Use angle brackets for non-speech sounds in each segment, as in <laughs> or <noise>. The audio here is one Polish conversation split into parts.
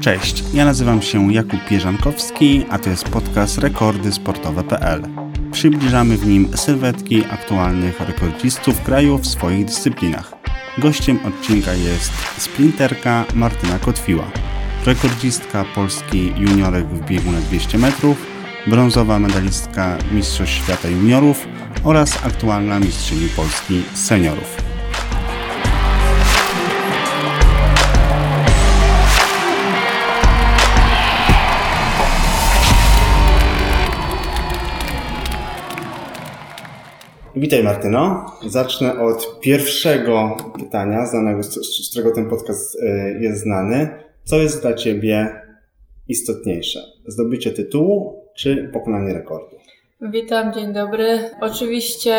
Cześć, ja nazywam się Jakub Pierzankowski, a to jest podcast Rekordy Sportowe.pl. Przybliżamy w nim sylwetki aktualnych rekordzistów kraju w swoich dyscyplinach. Gościem odcinka jest sprinterka Martyna Kotwiła, rekordzistka Polski juniorek w biegu na 200 metrów, brązowa medalistka Mistrzostw Świata Juniorów oraz aktualna mistrzyni Polski seniorów. Witaj Martyno. Zacznę od pierwszego pytania, znanego, z którego ten podcast e, jest znany. Co jest dla Ciebie istotniejsze? Zdobycie tytułu czy pokonanie rekordu? Witam, dzień dobry. Oczywiście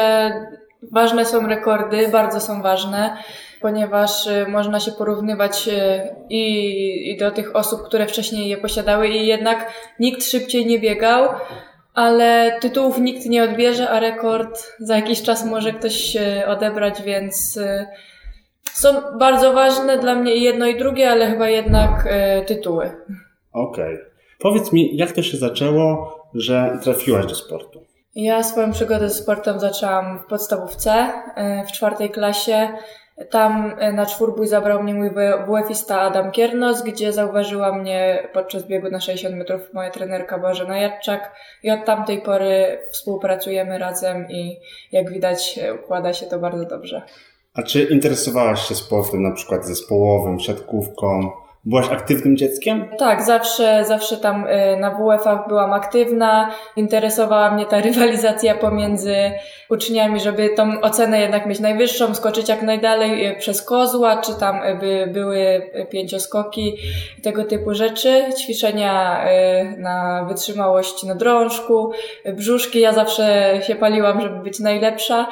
ważne są rekordy, bardzo są ważne, ponieważ e, można się porównywać e, i, i do tych osób, które wcześniej je posiadały i jednak nikt szybciej nie biegał ale tytułów nikt nie odbierze, a rekord za jakiś czas może ktoś odebrać, więc y, są bardzo ważne dla mnie jedno i drugie, ale chyba jednak y, tytuły. Okej. Okay. Powiedz mi, jak to się zaczęło, że trafiłaś do sportu? Ja swoją przygodę z sportem zaczęłam w podstawówce, y, w czwartej klasie. Tam e, na czwórbój zabrał mnie mój WF-ista Adam Kiernos, gdzie zauważyła mnie podczas biegu na 60 metrów moja trenerka Bożena Jadczak i od tamtej pory współpracujemy razem i jak widać e, układa się to bardzo dobrze. A czy interesowałaś się sportem na przykład zespołowym, siatkówką? Byłaś aktywnym dzieckiem? Tak, zawsze, zawsze tam y, na WF-ach byłam aktywna. Interesowała mnie ta <laughs> rywalizacja pomiędzy uczniami, żeby tą ocenę jednak mieć najwyższą, skoczyć jak najdalej y, przez kozła, czy tam y, by były pięcioskoki tego typu rzeczy. Ćwiczenia na wytrzymałość na drążku, brzuszki. Ja zawsze się paliłam, żeby być najlepsza.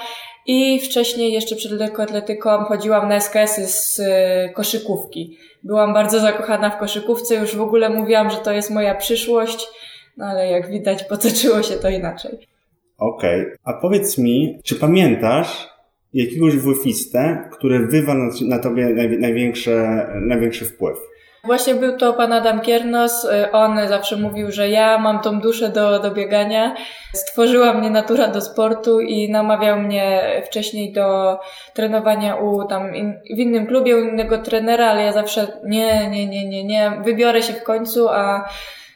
I wcześniej jeszcze przed lekkoatletyką chodziłam na SKS-y z koszykówki byłam bardzo zakochana w koszykówce, już w ogóle mówiłam, że to jest moja przyszłość, no ale jak widać potoczyło się to inaczej. Okej, okay. a powiedz mi, czy pamiętasz jakiegoś włyfistę, który wywarł na tobie największy, największy wpływ? Właśnie był to pan Adam Kiernos. On zawsze mówił, że ja mam tą duszę do, do biegania. Stworzyła mnie natura do sportu i namawiał mnie wcześniej do trenowania u tam in, w innym klubie, u innego trenera, ale ja zawsze nie, nie, nie, nie, nie. Wybiorę się w końcu, a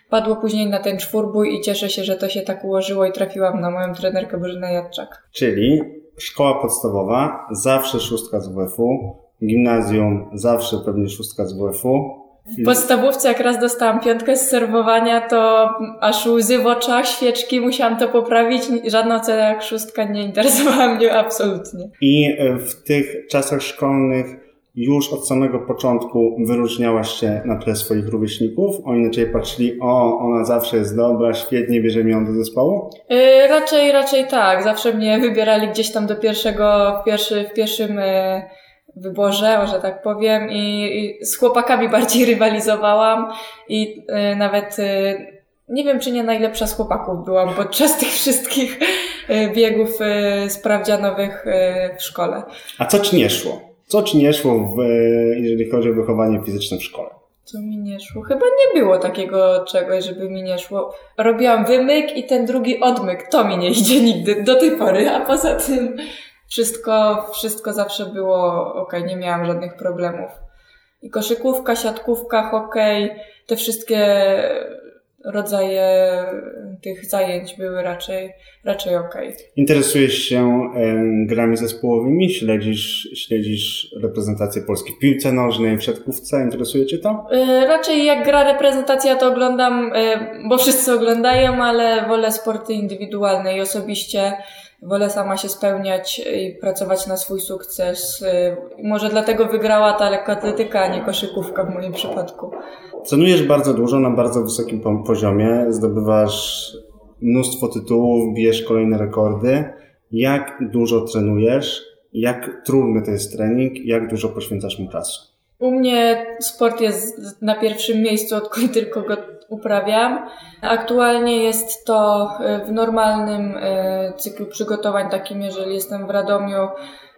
padło później na ten czwórbój i cieszę się, że to się tak ułożyło i trafiłam na moją trenerkę Bożynę Jadczak. Czyli szkoła podstawowa, zawsze szóstka z WF-u, gimnazjum, zawsze pewnie szóstka z WF-u, w podstawówce, jak raz dostałam piątkę z serwowania, to aż łzy w oczach, świeczki, musiałam to poprawić. Żadna ocena jak szóstka nie interesowała mnie absolutnie. I e, w tych czasach szkolnych już od samego początku wyróżniałaś się na tle swoich rówieśników? Oni na ciebie patrzyli, o, ona zawsze jest dobra, świetnie bierze ją do zespołu? Yy, raczej, raczej tak. Zawsze mnie wybierali gdzieś tam do pierwszego, w, pierwszy, w pierwszym... Yy wyborze, że tak powiem, i, z chłopakami bardziej rywalizowałam i y, nawet y, nie wiem, czy nie najlepsza z chłopaków byłam podczas tych wszystkich y, biegów sprawdzianowych w szkole. A co ci nie szło? Co ci nie szło, w, jeżeli chodzi o wychowanie fizyczne w szkole? Co mi nie szło? Chyba nie było takiego czegoś, żeby mi nie szło. Robiłam wymyk i ten drugi odmyk. To mi nie idzie nigdy do tej pory, a poza tym wszystko, wszystko zawsze było ok, nie miałam żadnych problemów. I koszykówka, siatkówka, hokej, te wszystkie rodzaje tych zajęć były raczej, raczej ok. Interesujesz się grami zespołowymi? Śledzisz, śledzisz reprezentację Polski w piłce nożnej, w siatkówce? Interesuje Cię to? E, raczej jak gra reprezentacja to oglądam, e, bo wszyscy oglądają, ale wolę sporty indywidualne i osobiście wolę sama się spełniać i pracować na swój sukces. Może dlatego wygrała ta lekkoatletyka, a nie koszykówka w moim przypadku. Trenujesz bardzo dużo, na bardzo wysokim poziomie, zdobywasz mnóstwo tytułów, bijesz kolejne rekordy. Jak dużo trenujesz? Jak trudny to jest trening? Jak dużo poświęcasz mu czasu? U mnie sport jest na pierwszym miejscu, odkąd tylko go uprawiam. Aktualnie jest to e, w normalnym e, cyklu przygotowań, takim jeżeli jestem w Radomiu,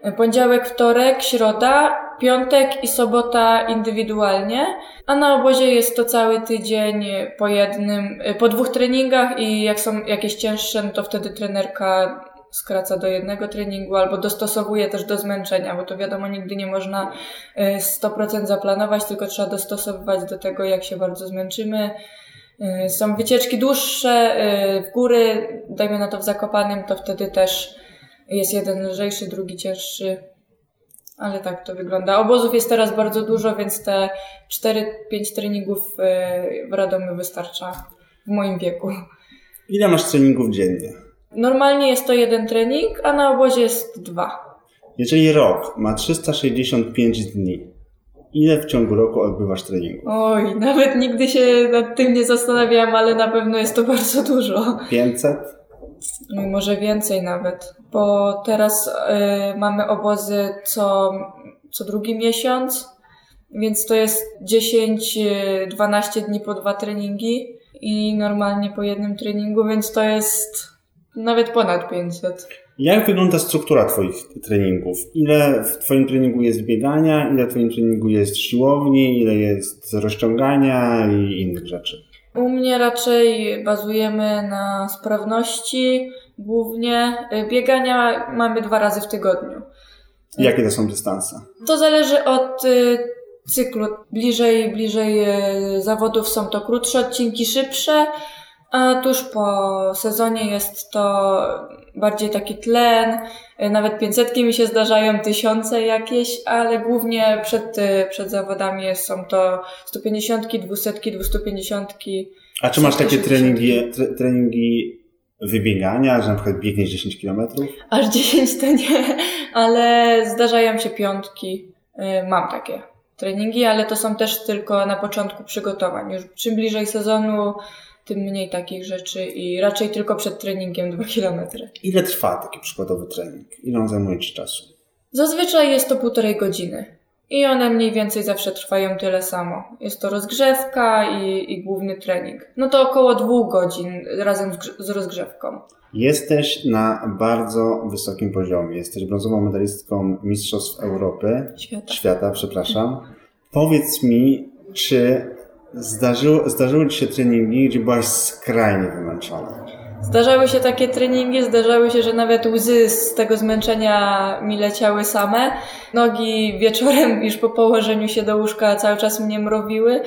e, poniedziałek, wtorek, środa, piątek i sobota indywidualnie, a na obozie jest to cały tydzień po jednym, po dwóch treningach i jak są jakieś cięższe, no to wtedy trenerka skraca do jednego treningu albo dostosowuje też do zmęczenia, bo to wiadomo, nigdy nie można 100% zaplanować, tylko trzeba dostosowywać do tego, jak się bardzo zmęczymy. Y, są wycieczki dłuższe y, w góry, dajmy na to w Zakopanym, to wtedy też jest jeden lżejszy, drugi cięższy. Ale tak to wygląda. Obozów jest teraz bardzo dużo, więc te 4-5 treningów y, w Radomiu wystarcza w moim wieku. Ile masz treningów dziennie? Normalnie jest to jeden trening, a na obozie jest dwa. Jeżeli rok ma 365 dni, Ile w ciągu roku odbywasz treningu? Oj, nawet nigdy się nad tym nie zastanawiałam, ale na pewno jest to <laughs> bardzo dużo. 500? No może więcej nawet, bo teraz y, mamy obozy co, co drugi miesiąc, więc to jest 10-12 dni po dwa treningi i normalnie po jednym treningu, więc to jest nawet ponad 500. Jak wygląda struktura Twoich treningów? Ile w Twoim treningu jest biegania, ile w Twoim treningu jest siłowni, ile jest rozciągania i innych rzeczy? U mnie raczej bazujemy na sprawności głównie. Biegania mamy dwa razy w tygodniu. Jakie to są dystanse? To zależy od y, cyklu. Bliżej, bliżej y, zawodów są to krótsze odcinki, szybsze a tuż po sezonie jest to bardziej taki tlen. Nawet 500 mi się zdarzają, tysiące jakieś, ale głównie przed, przed zawodami są to 150, 200, 250. A czy masz takie treningi, treningi wybiegania, że na przykład biegniesz 10 km? Aż 10 to nie, ale zdarzają się piątki. Y, mam takie treningi, ale to są też tylko na początku przygotowań. Już czym bliżej sezonu, tym mniej takich rzeczy i raczej tylko przed treningiem dwa kilometry. Ile trwa taki przykładowy trening? Ile on zajmuje Ci czasu? Zazwyczaj jest to półtorej godziny. I one mniej więcej zawsze trwają tyle samo. Jest to rozgrzewka i, i główny trening. No to około dwóch godzin razem z, z rozgrzewką. Jesteś na bardzo wysokim poziomie. Jesteś brązową medalistką Mistrzostw Europy. Świata. Świata, przepraszam. Powiedz mi, czy Zdarzyło, zdarzyły Ci się treningi, gdzie byłaś skrajnie wymęczona? Zdarzały się takie treningi, zdarzały się, że nawet łzy z tego zmęczenia mi leciały same. Nogi wieczorem <laughs> już po położeniu się do łóżka cały czas mnie mrowiły.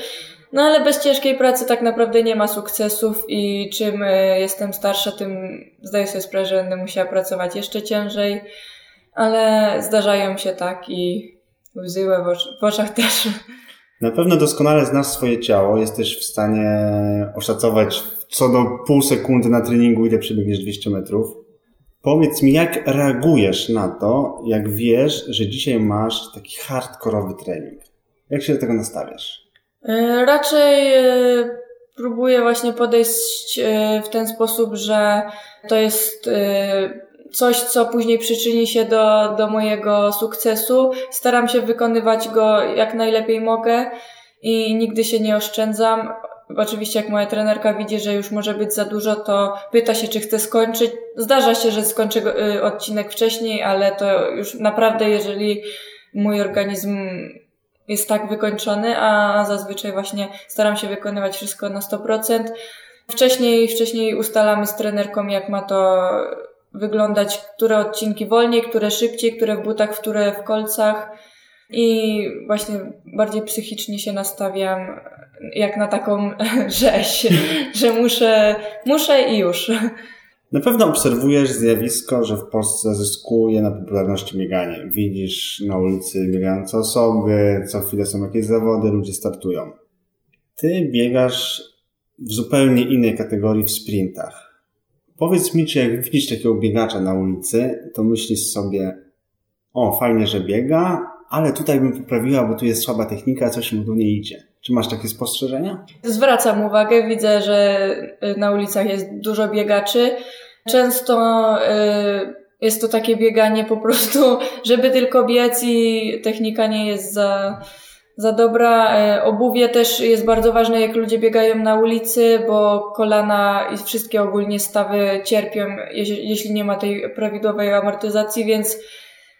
No ale bez ciężkiej pracy tak naprawdę nie ma sukcesów i czym e, jestem starsza, tym zdaję sobie sprawę, że będę musiała pracować jeszcze ciężej. Ale zdarzają się tak i łzy w oczach też. <laughs> Na pewno doskonale znasz swoje ciało, jesteś w stanie oszacować co do pół sekundy na treningu, ile przebiegniesz 200 metrów. Powiedz mi, jak reagujesz na to, jak wiesz, że dzisiaj masz taki hardkorowy trening? Jak się do tego nastawiasz? E, raczej e, próbuję właśnie podejść e, w ten sposób, że to jest coś, co później przyczyni się do, do mojego sukcesu. Staram się wykonywać go jak najlepiej mogę i nigdy się nie oszczędzam. Oczywiście jak moja trenerka widzi, że już może być za dużo, to pyta się, czy chcę skończyć. Zdarza się, że skończę y, odcinek wcześniej, ale to już naprawdę, jeżeli mój organizm jest tak wykończony, a zazwyczaj właśnie staram się wykonywać wszystko na 100%. Wcześniej, wcześniej ustalamy z trenerką, jak ma to wyglądać, które odcinki wolniej, które szybciej, które w butach, które w kolcach. I właśnie bardziej psychicznie się nastawiam jak na taką <laughs> rzeź, że muszę, muszę i już. Na pewno obserwujesz zjawisko, że w Polsce zyskuje na popularności bieganie. Widzisz na ulicy biegające osoby, co chwilę są jakieś zawody, ludzie startują. Ty biegasz w zupełnie innej kategorii w sprintach. Powiedz mi, czy jak widzisz takiego biegacza na ulicy, to myślisz sobie, o, fajnie, że biega, ale tutaj bym poprawiła, bo tu jest słaba technika, coś mu tu nie idzie. Czy masz takie spostrzeżenia? Zwracam uwagę, widzę, że y, na ulicach jest dużo biegaczy. Często y, jest to takie bieganie po prostu, <laughs> żeby tylko biec i technika nie jest za, za dobra. E, obuwie też jest bardzo ważne, jak ludzie biegają na ulicy, bo kolana i wszystkie ogólnie stawy cierpią, jeśli nie ma tej prawidłowej amortyzacji, więc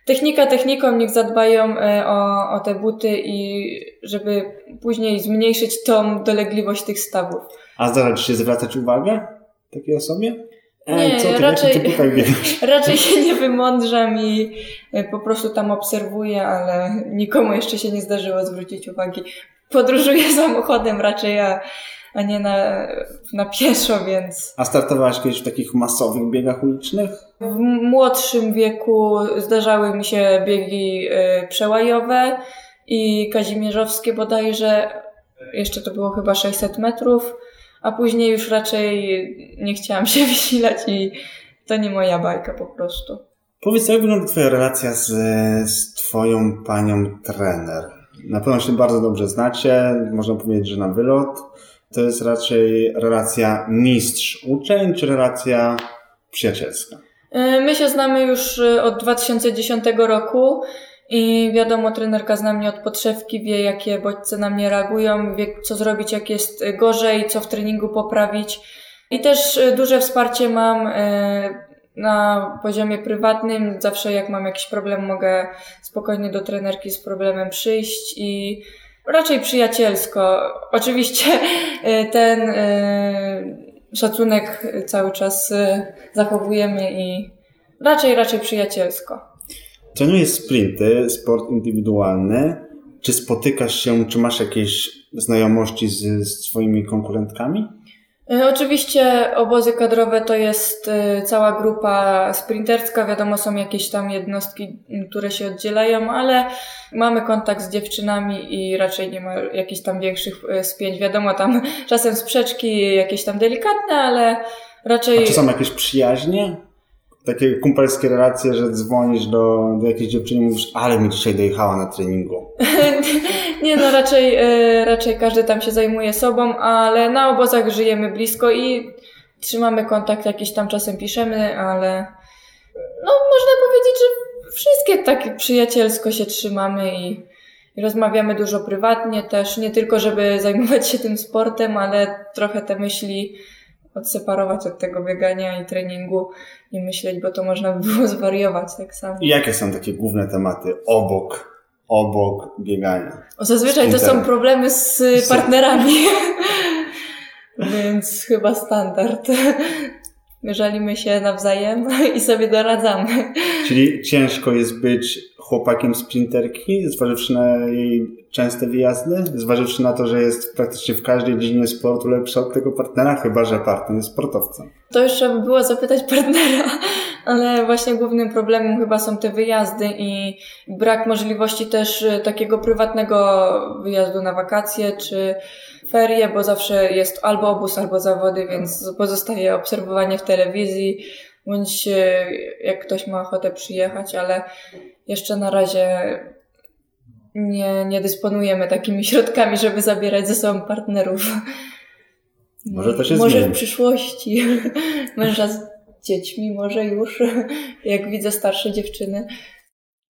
technika techniką, niech zadbają e, o, o te buty i żeby później zmniejszyć tą dolegliwość tych stawów. A zdarza się zwracać uwagę takiej osobie? Nie, co ty, raczej, <laughs> raczej się nie wymądrzam i e, po prostu tam obserwuję, ale nikomu jeszcze się nie zdarzyło zwrócić uwagi. Podróżuję <laughs> samochodem raczej, a, a nie na, na pieszo, więc... A startowałaś kiedyś w takich masowych biegach ulicznych? W młodszym wieku zdarzały mi się biegi y, przełajowe i kazimierzowskie bodajże. Jeszcze to było chyba 600 metrów a później już raczej nie chciałam się <laughs> wysilać i to nie moja bajka po prostu. Powiedz, jak wygląda Twoja relacja z, z Twoją panią trener? Na pewno się bardzo dobrze znacie, można powiedzieć, że na wylot. To jest raczej relacja mistrz-uczeń, czy relacja przyjacielska? E, my się znamy już e, od 2010 roku. I wiadomo, trenerka zna mnie od podszewki, wie jakie bodźce na mnie reagują, wie co zrobić, jak jest gorzej, co w treningu poprawić. I też e, duże wsparcie mam e, na poziomie prywatnym. Zawsze jak mam jakiś problem, mogę spokojnie do trenerki z problemem przyjść i raczej przyjacielsko. Oczywiście e, ten szacunek cały czas zachowujemy i raczej, raczej przyjacielsko. Trenujesz sprinty, sport indywidualny. Czy spotykasz się, czy masz jakieś znajomości z, z swoimi konkurentkami? E, oczywiście obozy kadrowe to jest e, cała grupa sprinterska. Wiadomo, są jakieś tam jednostki, które się oddzielają, ale mamy kontakt z dziewczynami i raczej nie ma jakichś tam większych e, spięć. Wiadomo, tam czasem sprzeczki jakieś tam delikatne, ale raczej. A czy są jakieś przyjaźnie? Takie kumpelskie relacje, że dzwonisz do, do jakiejś dziewczyny i mówisz, ale mi dzisiaj dojechała na treningu. <laughs> nie no, raczej, e, raczej każdy tam się zajmuje sobą, ale na obozach żyjemy blisko i trzymamy kontakt, jakiś tam czasem piszemy, ale no można powiedzieć, że wszystkie tak przyjacielsko się trzymamy i, i rozmawiamy dużo prywatnie też, nie tylko żeby zajmować się tym sportem, ale trochę te myśli odseparować od tego biegania i treningu nie myśleć, bo to można by było zwariować tak samo. I jakie są takie główne tematy obok, obok biegania? O, zazwyczaj to są problemy z partnerami. <laughs> Więc chyba standard. Żalimy się nawzajem i sobie doradzamy. Czyli ciężko jest być chłopakiem sprinterki, zważywszy na jej częste wyjazdy, zważywszy na to, że jest praktycznie w każdej dziedzinie sportu lepsza od tego partnera, chyba że partner jest sportowcem. To trzeba by było zapytać partnera, <laughs> ale właśnie głównym problemem chyba są te wyjazdy i brak możliwości też e, takiego prywatnego wyjazdu na wakacje czy ferie, bo zawsze jest albo obóz, albo zawody, więc pozostaje obserwowanie w telewizji, bądź jak ktoś ma ochotę przyjechać, ale jeszcze na razie nie, nie dysponujemy takimi <laughs> środkami, żeby zabierać ze sobą partnerów. Może to się Może zmieni. w przyszłości. <laughs> Męża z dziećmi, może już, <laughs> jak widzę starsze dziewczyny.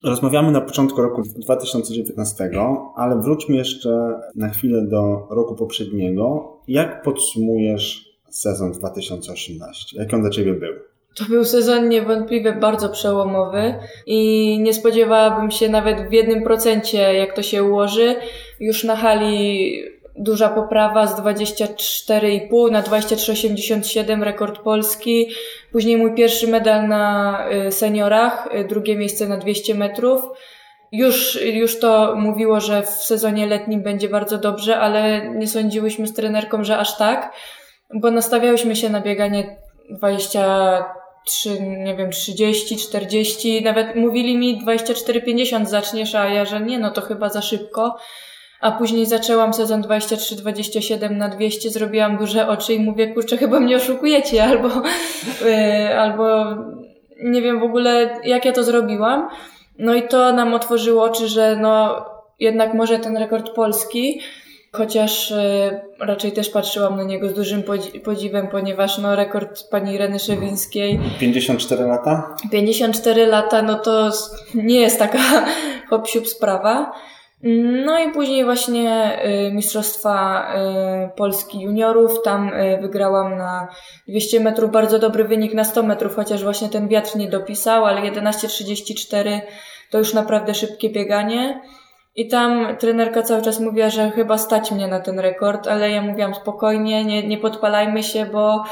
Rozmawiamy na początku roku 2019, ale wróćmy jeszcze na chwilę do roku poprzedniego. Jak podsumujesz sezon 2018? Jak on dla Ciebie był? To był sezon niewątpliwie bardzo przełomowy i nie spodziewałabym się nawet w jednym procencie, jak to się ułoży. Już na hali duża poprawa z 24,5 na 23,87 rekord Polski. Później mój pierwszy medal na y, seniorach, y, drugie miejsce na 200 metrów. Już, już to mówiło, że w sezonie letnim będzie bardzo dobrze, ale nie sądziłyśmy z trenerką, że aż tak, bo nastawiałyśmy się na bieganie 20 3, nie wiem, 30, 40, nawet mówili mi 24-50 zaczniesz, a ja, że nie, no to chyba za szybko. A później zaczęłam sezon 23-27 na 200, zrobiłam duże oczy i mówię, kurczę, chyba mnie oszukujecie, <laughs> albo, yy, albo nie wiem w ogóle, jak ja to zrobiłam. No i to nam otworzyło oczy, że no jednak może ten rekord polski, chociaż e, raczej też patrzyłam na niego z dużym podziwem, ponieważ no, rekord pani Ireny Szewińskiej. 54 lata? 54 lata, no to nie jest taka <laughs> hop sprawa. No i później właśnie y, Mistrzostwa y, Polski Juniorów, tam y, wygrałam na 200 metrów, bardzo dobry wynik na 100 metrów, chociaż właśnie ten wiatr nie dopisał, ale 11.34 to już naprawdę szybkie bieganie. I tam trenerka cały czas mówiła, że chyba stać mnie na ten rekord, ale ja mówiłam spokojnie, nie, nie podpalajmy się, bo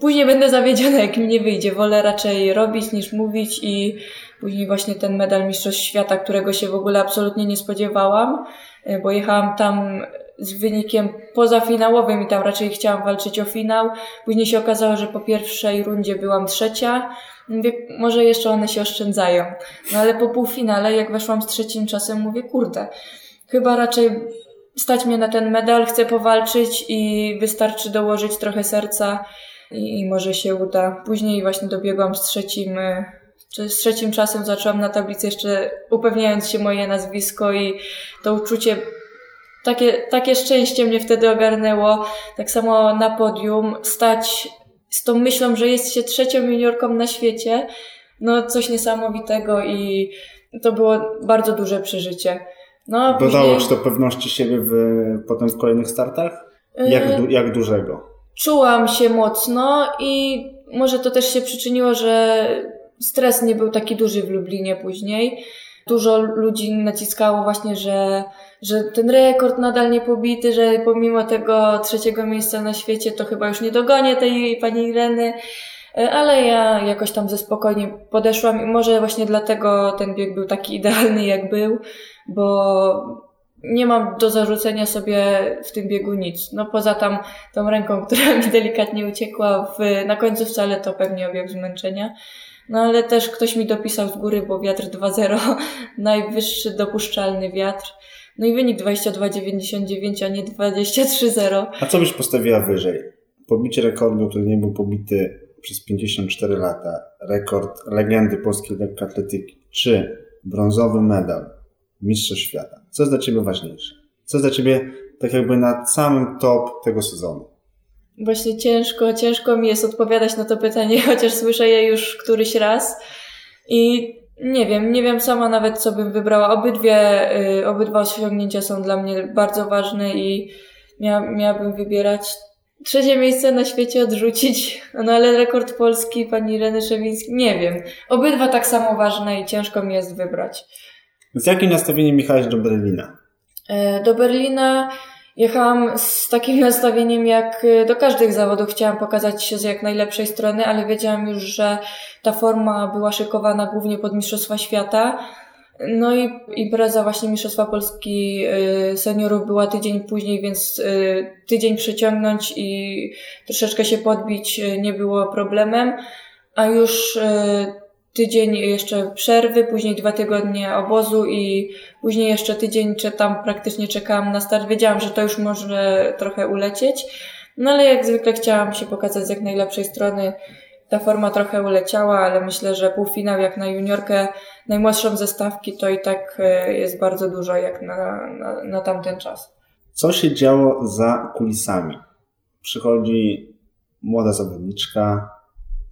później będę zawiedziona, jak mi nie wyjdzie. Wolę raczej robić niż mówić i później właśnie ten medal Mistrzostw Świata, którego się w ogóle absolutnie nie spodziewałam, e, bo jechałam tam z wynikiem pozafinałowym i tam raczej chciałam walczyć o finał. Później się okazało, że po pierwszej rundzie byłam trzecia. Mówię, może jeszcze one się oszczędzają. No ale po półfinale, jak weszłam z trzecim czasem, mówię, kurde, chyba raczej stać mnie na ten medal, chcę powalczyć i wystarczy dołożyć trochę serca i, i może się uda. Później właśnie dobiegłam z trzecim, e, z trzecim czasem, zaczęłam na tablicy jeszcze upewniając się moje nazwisko i to uczucie takie, takie szczęście mnie wtedy ogarnęło. Tak samo na podium, stać z tą myślą, że jest się trzecią juniorką na świecie, no coś niesamowitego i to było bardzo duże przeżycie. No, Dodało później... Ci to pewności siebie w, potem w kolejnych startach? Jak, du, jak dużego? Czułam się mocno i może to też się przyczyniło, że stres nie był taki duży w Lublinie później. Dużo ludzi naciskało właśnie, że że ten rekord nadal nie pobity, że pomimo tego trzeciego miejsca na świecie to chyba już nie dogonię tej pani Ireny. E, ale ja jakoś tam ze spokojnie podeszłam i może właśnie dlatego ten bieg był taki idealny jak był, bo nie mam do zarzucenia sobie w tym biegu nic. No poza tam tą ręką, która mi delikatnie uciekła w, na końcu wcale to pewnie objaw zmęczenia. No ale też ktoś mi dopisał z góry, bo wiatr 2.0, <laughs> najwyższy dopuszczalny wiatr. No i wynik 22,99, a nie 23,0. A co byś postawiła wyżej? Pobicie rekordu, który nie był pobity przez 54 lata, rekord legendy polskiej lekkoatletyki, czy brązowy medal Mistrzostw Świata? Co jest dla Ciebie ważniejsze? Co jest dla Ciebie tak jakby na samym top tego sezonu? Właśnie ciężko, ciężko mi jest odpowiadać na to pytanie, <laughs> chociaż słyszę je już któryś raz. I nie wiem, nie wiem sama nawet, co bym wybrała. Obydwie, y, obydwa osiągnięcia są dla mnie bardzo ważne i mia, miałabym wybierać trzecie miejsce na świecie odrzucić. <laughs> No ale rekord polski pani Ireny Szewińskiej, nie wiem. Obydwa tak samo ważne i ciężko mi jest wybrać. Z jakim nastawieniem jechałeś do Berlina? E, do Berlina Jechałam z takim <laughs> nastawieniem, jak y, do każdych zawodów chciałam pokazać się z jak najlepszej strony, ale wiedziałam już, że ta forma była szykowana głównie pod Mistrzostwa Świata. No i impreza właśnie Mistrzostwa Polski y, seniorów była tydzień później, więc y, tydzień przeciągnąć i troszeczkę się podbić nie było problemem. A już tydzień jeszcze przerwy, później dwa tygodnie obozu i później jeszcze tydzień czy tam praktycznie czekałam na start. Wiedziałam, że to już może trochę ulecieć, no ale jak zwykle chciałam się pokazać z jak najlepszej strony. Ta forma trochę uleciała, ale myślę, że półfinał jak na juniorkę, najmłodszą ze stawki, to i tak e, jest bardzo dużo jak na, na, na tamten czas. Co się działo za kulisami? Przychodzi młoda zawodniczka,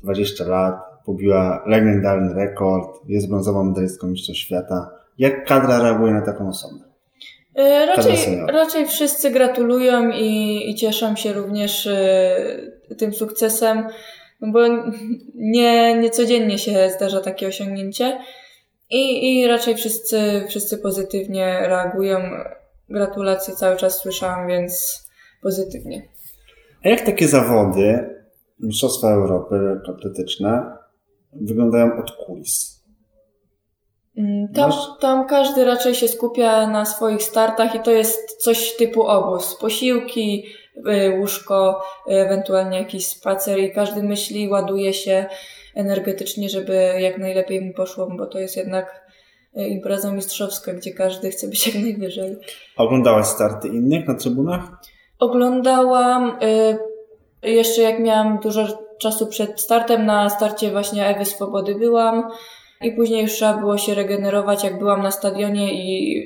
20 lat, pobiła legendarny rekord, jest brązową medalistką Mistrzostw Świata. Jak kadra reaguje na taką osobę? E, raczej, raczej wszyscy gratulują i, i cieszą się również y, tym sukcesem, no bo nie, nie codziennie się zdarza takie osiągnięcie. I, I raczej wszyscy, wszyscy pozytywnie reagują. Gratulacje cały czas słyszałam, więc pozytywnie. A jak takie zawody, Mistrzostwa Europy atletyczne, wyglądają od kulis? Mm, tam, tam każdy raczej się skupia na swoich startach i to jest coś typu obóz. Posiłki, y, łóżko, y, ewentualnie jakiś spacer i każdy myśli, ładuje się energetycznie, żeby jak najlepiej mu poszło, bo to jest jednak y, impreza mistrzowska, gdzie każdy chce być jak najwyżej. Oglądałaś starty innych na trybunach? Oglądałam. Jeszcze jak miałam dużo czasu przed startem. Na starcie właśnie Ewy Swobody byłam. I później już trzeba było się regenerować, jak byłam na stadionie i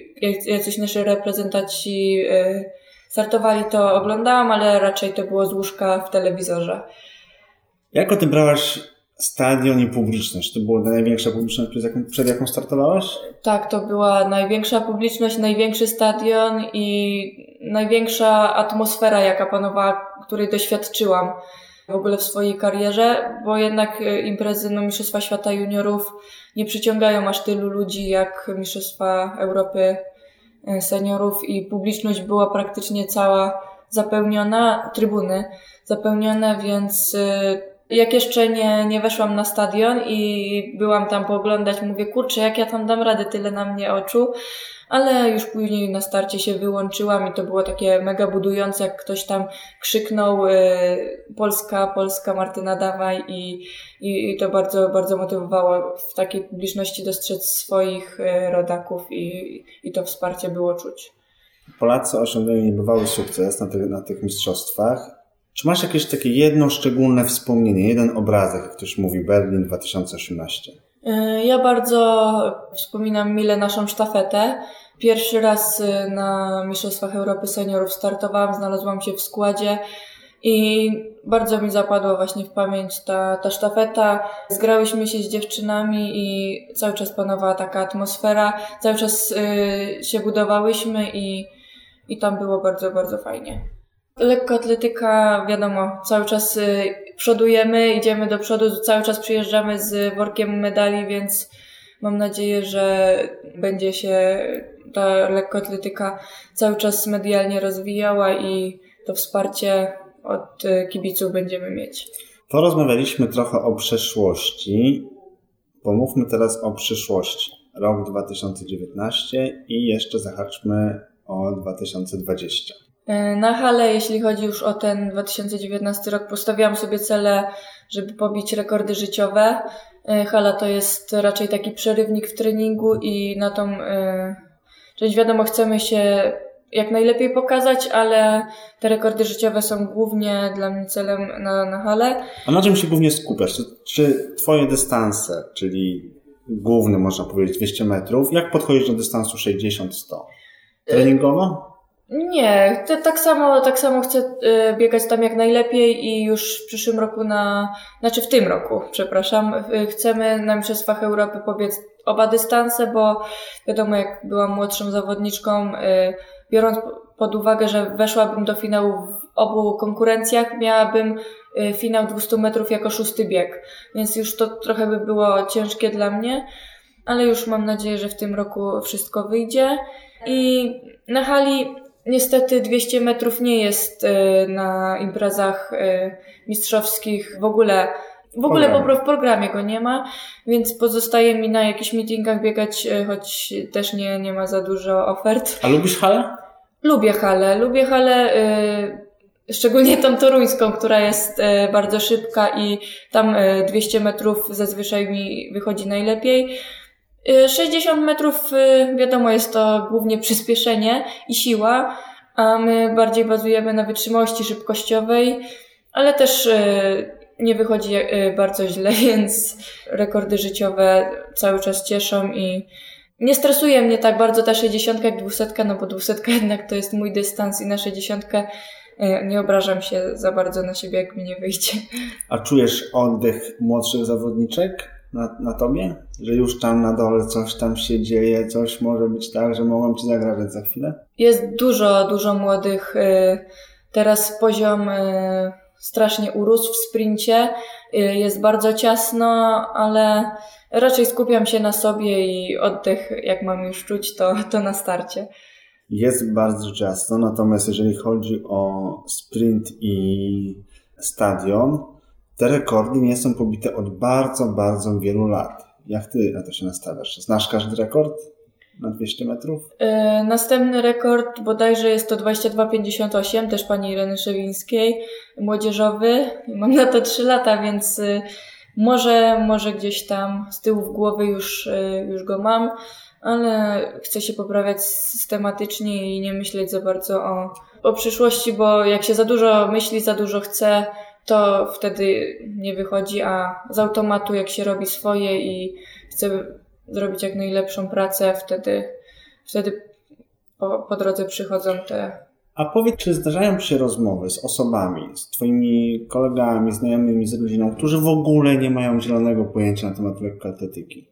jacyś nasi reprezentanci y, startowali, to oglądałam, ale raczej to było z łóżka w telewizorze. Jak odebrałaś Stadion i publiczność. To była największa publiczność, przed jaką, przed jaką startowałaś? Tak, to była największa publiczność, największy stadion i największa atmosfera, jaka panowała, której doświadczyłam w ogóle w swojej karierze, bo jednak e, imprezy no, Mistrzostwa Świata Juniorów nie przyciągają aż tylu ludzi jak Mistrzostwa Europy e, Seniorów i publiczność była praktycznie cała zapełniona, trybuny zapełnione, więc e, jak jeszcze nie, nie weszłam na stadion i byłam tam pooglądać, mówię, kurczę, jak ja tam dam radę, tyle na mnie oczu, ale już później na starcie się wyłączyłam i to było takie mega budujące, jak ktoś tam krzyknął y, Polska, Polska, Martyna dawaj i, i, i, to bardzo, bardzo motywowało w takiej publiczności dostrzec swoich y, rodaków i, i to wsparcie było czuć. Polacy osiągnęli niebywały sukces na tych, na tych mistrzostwach czy masz jakieś takie jedno szczególne wspomnienie, jeden obrazek, jak ktoś mówi, Berlin 2018? Y, ja bardzo wspominam mile naszą sztafetę. Pierwszy raz y, na Mistrzostwach Europy Seniorów startowałam, znalazłam się w składzie i bardzo mi zapadła właśnie w pamięć ta, ta sztafeta. Zgrałyśmy się z dziewczynami i cały czas panowała taka atmosfera, cały czas y, się budowałyśmy i, i tam było bardzo, bardzo fajnie. Lekkoatletyka, wiadomo, cały czas y, przodujemy, idziemy do przodu, cały czas przyjeżdżamy z workiem medali, więc mam nadzieję, że będzie się ta lekkoatletyka cały czas medialnie rozwijała i to wsparcie od y, kibiców będziemy mieć. Porozmawialiśmy trochę o przeszłości. Pomówmy teraz o przyszłości. Rok 2019 i jeszcze zahaczmy o 2020. E, na hale, jeśli chodzi już o ten 2019 rok, postawiłam sobie cele, żeby pobić rekordy życiowe. E, hala to jest raczej taki przerywnik w treningu i na tą e, część wiadomo chcemy się jak najlepiej pokazać, ale te rekordy życiowe są głównie dla mnie celem na, na halę. A na czym się głównie skupiasz? Czy, czy twoje dystanse, czyli główny można powiedzieć 200 metrów, jak podchodzisz do dystansu 60-100? Treningowo? Nie, to tak samo, tak samo chcę y, biegać tam jak najlepiej i już w przyszłym roku na, znaczy w tym roku, przepraszam, chcemy na Mistrzostwach Europy pobiec oba dystanse, bo wiadomo, jak byłam młodszą zawodniczką, y, biorąc pod uwagę, że weszłabym do finału w obu konkurencjach, miałabym y, finał 200 metrów jako szósty bieg, więc już to trochę by było ciężkie dla mnie, ale już mam nadzieję, że w tym roku wszystko wyjdzie. I na hali Niestety 200 metrów nie jest e, na imprezach e, mistrzowskich w ogóle. W ogóle po, w programie go nie ma, więc pozostaje mi na jakichś meetingach biegać, e, choć też nie, nie ma za dużo ofert. A lubisz halę? Lubię halę. Lubię halę, szczególnie tą toruńską, która jest bardzo szybka i tam 200 metrów zazwyczaj mi wychodzi najlepiej. 60 y, metrów, y, wiadomo, jest to głównie przyspieszenie i siła, a my bardziej bazujemy na wytrzymałości szybkościowej, ale też y, nie wychodzi bardzo źle, <laughs> więc rekordy życiowe cały czas cieszą i nie stresuje mnie tak bardzo ta 60 jak 200, no bo 200 <laughs> jednak to jest mój dystans i na 60 nie obrażam się za bardzo na siebie, jak mi nie wyjdzie. A czujesz oddech młodszych zawodniczek? Na, na tobie? Że już tam na dole coś tam się dzieje, coś może być tak, że mogą ci zagrażać za chwilę? Jest dużo, dużo młodych. Y, teraz poziom y, strasznie urósł w sprincie. Y, jest bardzo ciasno, ale raczej skupiam się na sobie i oddech, jak mam już czuć, to, to na starcie. Jest bardzo ciasno, natomiast jeżeli chodzi o sprint i stadion, te rekordy nie są pobite od bardzo, bardzo wielu lat. Jak ty na to się nastawiasz? Znasz każdy rekord na 200 metrów? Yy, następny rekord bodajże jest to 22,58, też pani Ireny Szewińskiej, młodzieżowy. Mam na to 3 lata, więc yy, może, może gdzieś tam z tyłu głowy już, yy, już go mam, ale chcę się poprawiać systematycznie i nie myśleć za bardzo o, o przyszłości, bo jak się za dużo myśli, za dużo chce, to wtedy nie wychodzi, a z automatu jak się robi swoje i chce zrobić jak najlepszą pracę, wtedy, wtedy po, po drodze przychodzą te, A powiedz, czy zdarzają się rozmowy z osobami, z Twoimi kolegami, znajomymi z rodziną, którzy w ogóle nie mają zielonego pojęcia na temat lekkoatletyki?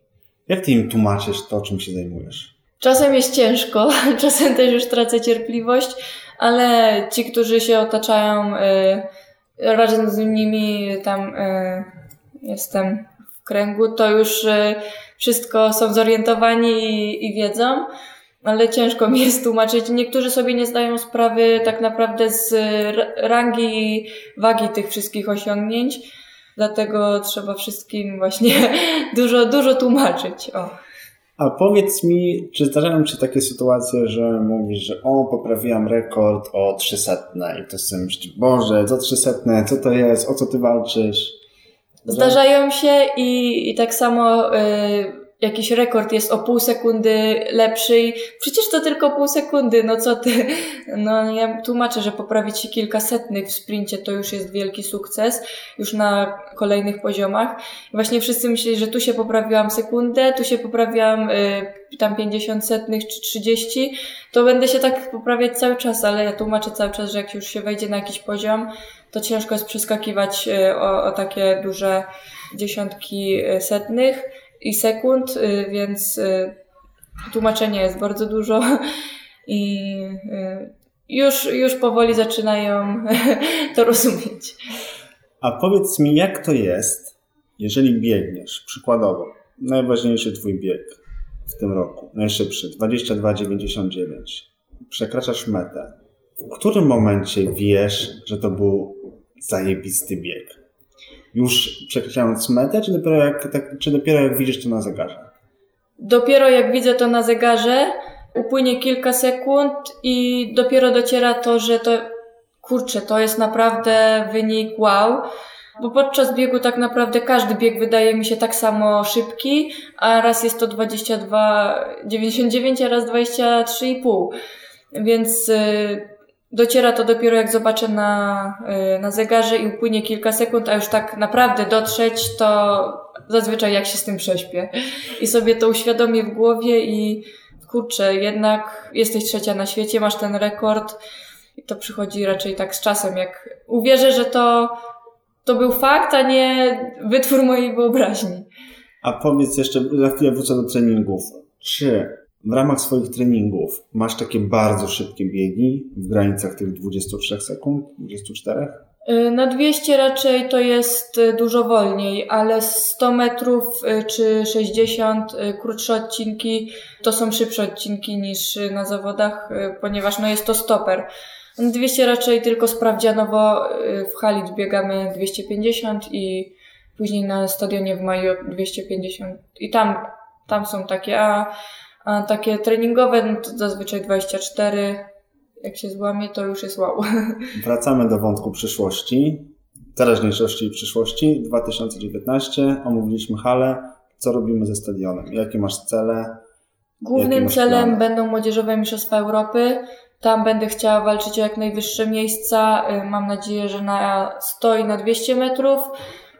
Jak Ty im tłumaczysz to, czym się zajmujesz? Czasem jest ciężko, <laughs> czasem też już tracę cierpliwość, ale ci, którzy się otaczają, y, razem z nimi tam y, jestem w kręgu, to już y, wszystko są zorientowani i, i wiedzą ale ciężko mi jest tłumaczyć. Niektórzy sobie nie zdają sprawy tak naprawdę z rangi i wagi tych wszystkich osiągnięć, dlatego trzeba wszystkim właśnie <laughs> dużo, dużo tłumaczyć. O. A powiedz mi, czy zdarzają się takie sytuacje, że mówisz, że o, poprawiłam rekord o 300 i to sobie myślisz, Boże, co 300, co to jest, o co ty walczysz? Zdarzają się i, i tak samo y, jakiś rekord jest o pół sekundy lepszy i przecież to tylko pół sekundy, no co ty? <laughs> No ja tłumaczę, że poprawić się kilkasetnych w sprincie to już jest wielki sukces, już na kolejnych poziomach. I właśnie wszyscy myśleli, że tu się poprawiłam sekundę, tu się poprawiłam y, tam 50 setnych czy 30, to będę się tak poprawiać cały czas, ale ja tłumaczę cały czas, że jak już się wejdzie na jakiś poziom, to ciężko jest przeskakiwać y, o, o takie duże dziesiątki y, setnych i sekund, y, więc y, tłumaczenia jest bardzo dużo i y, już, już powoli zaczynają <laughs> to rozumieć. A powiedz mi, jak to jest, jeżeli biegniesz, przykładowo, najważniejszy twój bieg w tym roku, najszybszy, 22,99, przekraczasz metę. W którym momencie wiesz, że to był zajebisty bieg? Już przekraczając metę, czy dopiero jak, tak, czy dopiero jak widzisz to na zegarze? Dopiero jak widzę to na zegarze, upłynie kilka sekund i dopiero dociera to, że to, kurczę, to jest naprawdę wynik wow. Bo podczas biegu tak naprawdę każdy bieg wydaje mi się tak samo szybki, a raz jest to 22,99, a raz 23,5. Więc yy, Dociera to dopiero jak zobaczę na, y, na zegarze i upłynie kilka sekund, a już tak naprawdę dotrzeć, to zazwyczaj jak się z tym prześpię. I sobie to uświadomię w głowie i kurczę, jednak jesteś trzecia na świecie, masz ten rekord i to przychodzi raczej tak z czasem, jak uwierzę, że to, to był fakt, a nie wytwór mojej wyobraźni. A powiedz jeszcze, za chwilę wrócę do treningów. Czy w ramach swoich treningów masz takie bardzo szybkie biegi w granicach tych 23 sekund, 24? Y, na 200 raczej to jest y, dużo wolniej, ale 100 metrów y, czy 60 krótsze odcinki to są szybsze odcinki niż na zawodach, ponieważ no jest to stoper. 200 raczej tylko sprawdzianowo w hali biegamy 250 i później na stadionie w maju 250 i tam, tam są takie, a a takie treningowe, no to zazwyczaj 24. Jak się złamie, to już jest wow. <laughs> Wracamy do wątku przyszłości, teraźniejszości i przyszłości. 2019, omówiliśmy halę. Co robimy ze stadionem? Jakie masz cele? Głównym masz celem plany? będą Młodzieżowe Mistrzostwa Europy. Tam będę chciała walczyć o jak najwyższe miejsca. Y, mam nadzieję, że na 100 i na 200 metrów.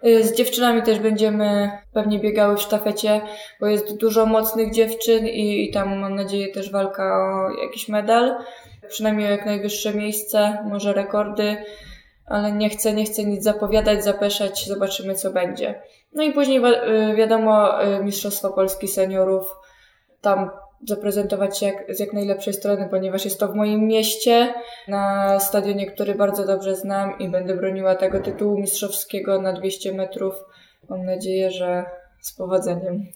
Y, z dziewczynami też będziemy pewnie biegały w sztafecie, bo jest dużo mocnych dziewczyn i, i tam mam nadzieję też walka o jakiś medal. Przynajmniej o jak najwyższe miejsce, może rekordy, ale nie chcę, nie chcę nic zapowiadać, zapeszać, zobaczymy co będzie. No i później wi wiadomo y, Mistrzostwa Polski Seniorów. Tam zaprezentować się jak, z jak najlepszej strony, ponieważ jest to w moim mieście, na stadionie, który bardzo dobrze znam i będę broniła tego tytułu mistrzowskiego na 200 metrów. Mam nadzieję, że z powodzeniem.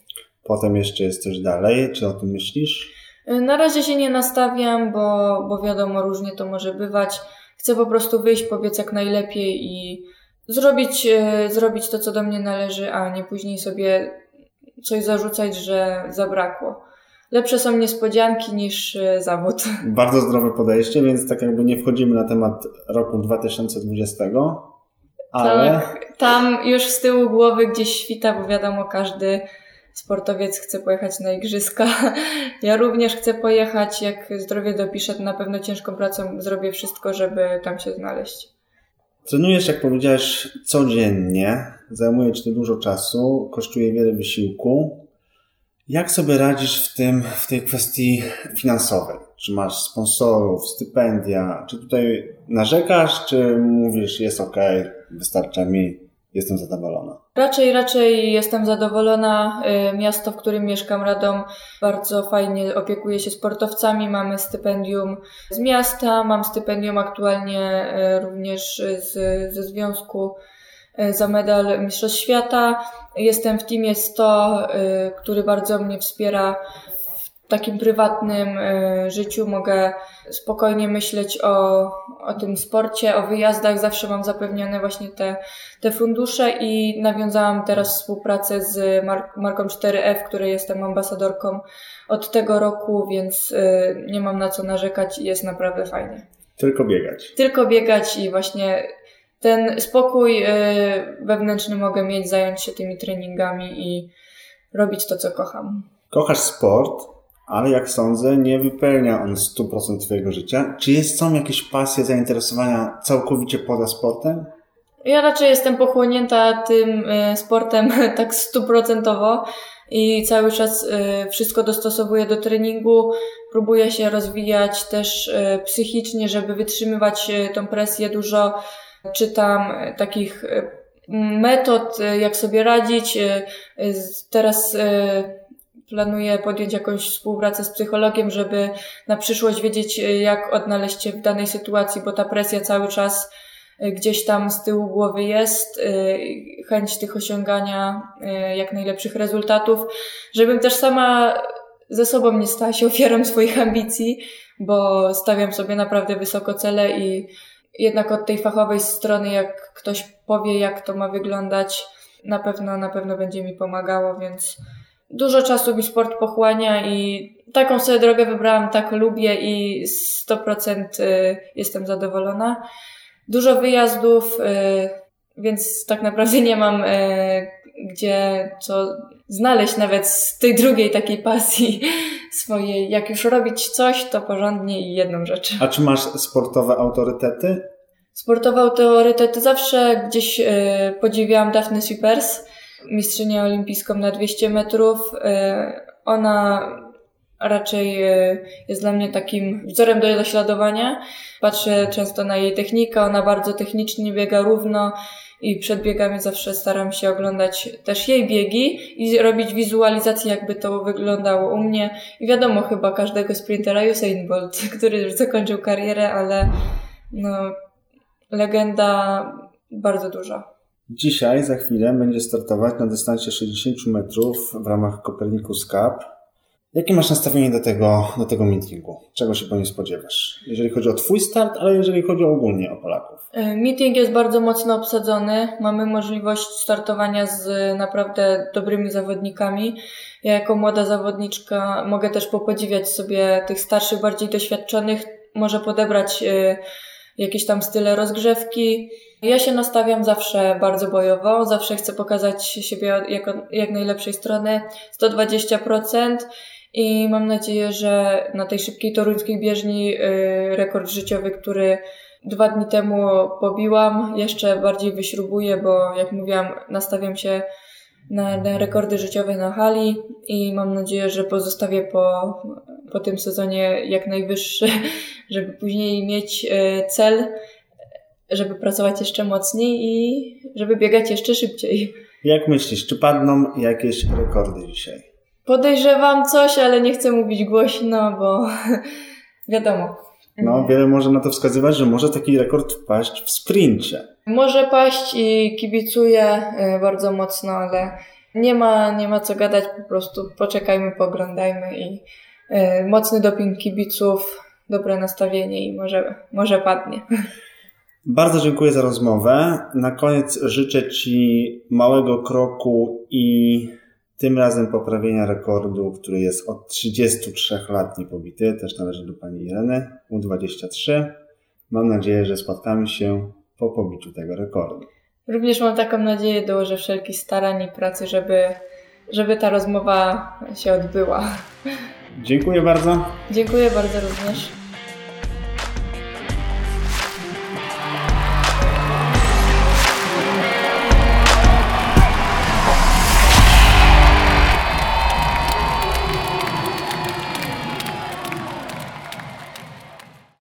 Potem jeszcze jest coś dalej. Czy o tym myślisz? Na razie się nie nastawiam, bo, bo wiadomo, różnie to może bywać. Chcę po prostu wyjść, powiedz jak najlepiej i zrobić, e, zrobić to, co do mnie należy, a nie później sobie coś zarzucać, że zabrakło lepsze są niespodzianki niż e, zawód. <laughs> Bardzo zdrowe podejście, więc tak jakby nie wchodzimy na temat roku 2020, ale... Tak, tam już z tyłu głowy gdzieś świta, bo wiadomo, każdy sportowiec chce pojechać na igrzyska. <laughs> Ja również chcę pojechać, jak zdrowie dopiszę, to na pewno ciężką pracą zrobię wszystko, żeby tam się znaleźć. Trenujesz, jak powiedziałeś, codziennie. Zajmuje Ci to dużo czasu, kosztuje wiele wysiłku. Jak sobie radzisz w tym, w tej kwestii finansowej? czy masz sponsorów, stypendia? Czy tutaj narzekasz, czy mówisz, jest ok, wystarcza mi, jestem zadowolona? Raczej, raczej jestem zadowolona. Y, miasto, w którym mieszkam, Radom, bardzo fajnie opiekuje się sportowcami. Mamy stypendium z miasta, mam stypendium aktualnie y, również z, ze związku y, za medal Mistrzostw Świata. Jestem w teamie 100, który bardzo mnie wspiera w takim prywatnym y, życiu mogę spokojnie myśleć o, o tym sporcie, o wyjazdach. Zawsze mam zapewnione właśnie te, te fundusze i nawiązałam teraz współpracę z mark marką 4F, której jestem ambasadorką od tego roku, więc y, nie mam na co narzekać i jest naprawdę fajnie. Tylko biegać. Tylko biegać i właśnie ten spokój y, wewnętrzny mogę mieć, zająć się tymi treningami i robić to, co kocham. Kochasz sport, ale jak sądzę, nie wypełnia on 100% Twojego życia. Czy jest, są jakieś pasje, zainteresowania całkowicie poza sportem? Ja raczej jestem pochłonięta tym y, sportem <laughs> tak stuprocentowo i cały czas y, wszystko dostosowuję do treningu. Próbuję się rozwijać też psychicznie, żeby wytrzymywać tą presję. Dużo czytam takich metod, jak sobie radzić. Teraz planuję podjąć jakąś współpracę z psychologiem, żeby na przyszłość wiedzieć, e, jak odnaleźć się w danej sytuacji, bo ta presja cały czas e, gdzieś tam z tyłu głowy jest, e, chęć tych osiągania jak najlepszych rezultatów, żebym też sama ze sobą nie stała się ofiarą swoich ambicji, bo stawiam sobie naprawdę wysoko cele i jednak od tej fachowej strony, jak ktoś powie, jak to ma wyglądać, na pewno, na pewno będzie mi pomagało, więc dużo czasu mi sport pochłania i taką sobie drogę wybrałam, tak lubię i 100% y, jestem zadowolona. Dużo wyjazdów, y, więc tak naprawdę nie mam y, gdzie co znaleźć nawet z tej drugiej takiej pasji <laughs> swojej. Jak już robić coś, to porządnie i jedną rzecz. A czy masz sportowe autorytety? Sportowe autorytety zawsze gdzieś podziwiałam Daphne Sweepers mistrzynię olimpijską na 200 metrów. E, ona raczej e, jest dla mnie takim wzorem do naśladowania. Patrzę często na jej technikę, ona bardzo technicznie biega równo i przed biegami zawsze staram się oglądać też jej biegi i robić wizualizację, jakby to wyglądało u mnie. I wiadomo chyba każdego sprintera Usain Bolt, <laughs> który już zakończył karierę, ale no, legenda bardzo duża. Dzisiaj, za chwilę, będzie startować na dystansie 60 metrów w ramach Copernicus Cup. Jakie masz nastawienie do tego, do tego meetingu? Czego się po nim spodziewasz? Jeżeli chodzi o Twój start, ale jeżeli chodzi ogólnie o Polaków. E, meeting jest bardzo mocno obsadzony. Mamy możliwość startowania z naprawdę dobrymi zawodnikami. Ja jako młoda zawodniczka mogę też popodziwiać sobie tych starszych, bardziej doświadczonych. Może podebrać e, jakieś tam style rozgrzewki. Ja się nastawiam zawsze bardzo bojowo, zawsze chcę pokazać siebie jako, jak najlepszej strony, 120% i mam nadzieję, że na tej szybkiej toruńskiej bieżni y, rekord życiowy, który dwa dni temu pobiłam, jeszcze bardziej wyśrubuję, bo jak mówiłam, nastawiam się na, na rekordy życiowe na hali i mam nadzieję, że pozostawię po, po tym sezonie jak najwyższy, <laughs> żeby później mieć y, cel żeby pracować jeszcze mocniej i żeby biegać jeszcze szybciej. Jak myślisz, czy padną jakieś rekordy dzisiaj? Podejrzewam coś, ale nie chcę mówić głośno, bo <laughs> wiadomo. No, wiele może na to wskazywać, że może taki rekord wpaść w sprincie. Może paść i kibicuję y, bardzo mocno, ale nie ma, nie ma co gadać, po prostu poczekajmy, poglądajmy i y, mocny doping kibiców, dobre nastawienie i może, może padnie. <laughs> Bardzo dziękuję za rozmowę. Na koniec życzę Ci małego kroku i tym razem poprawienia rekordu, który jest od 33 lat niepobity. Też należy do Pani Ireny, U23. Mam nadzieję, że spotkamy się po pobiciu tego rekordu. Również mam taką nadzieję, dołożę wszelkich starań i pracy, żeby, żeby ta rozmowa się odbyła. Dziękuję bardzo. Dziękuję bardzo również.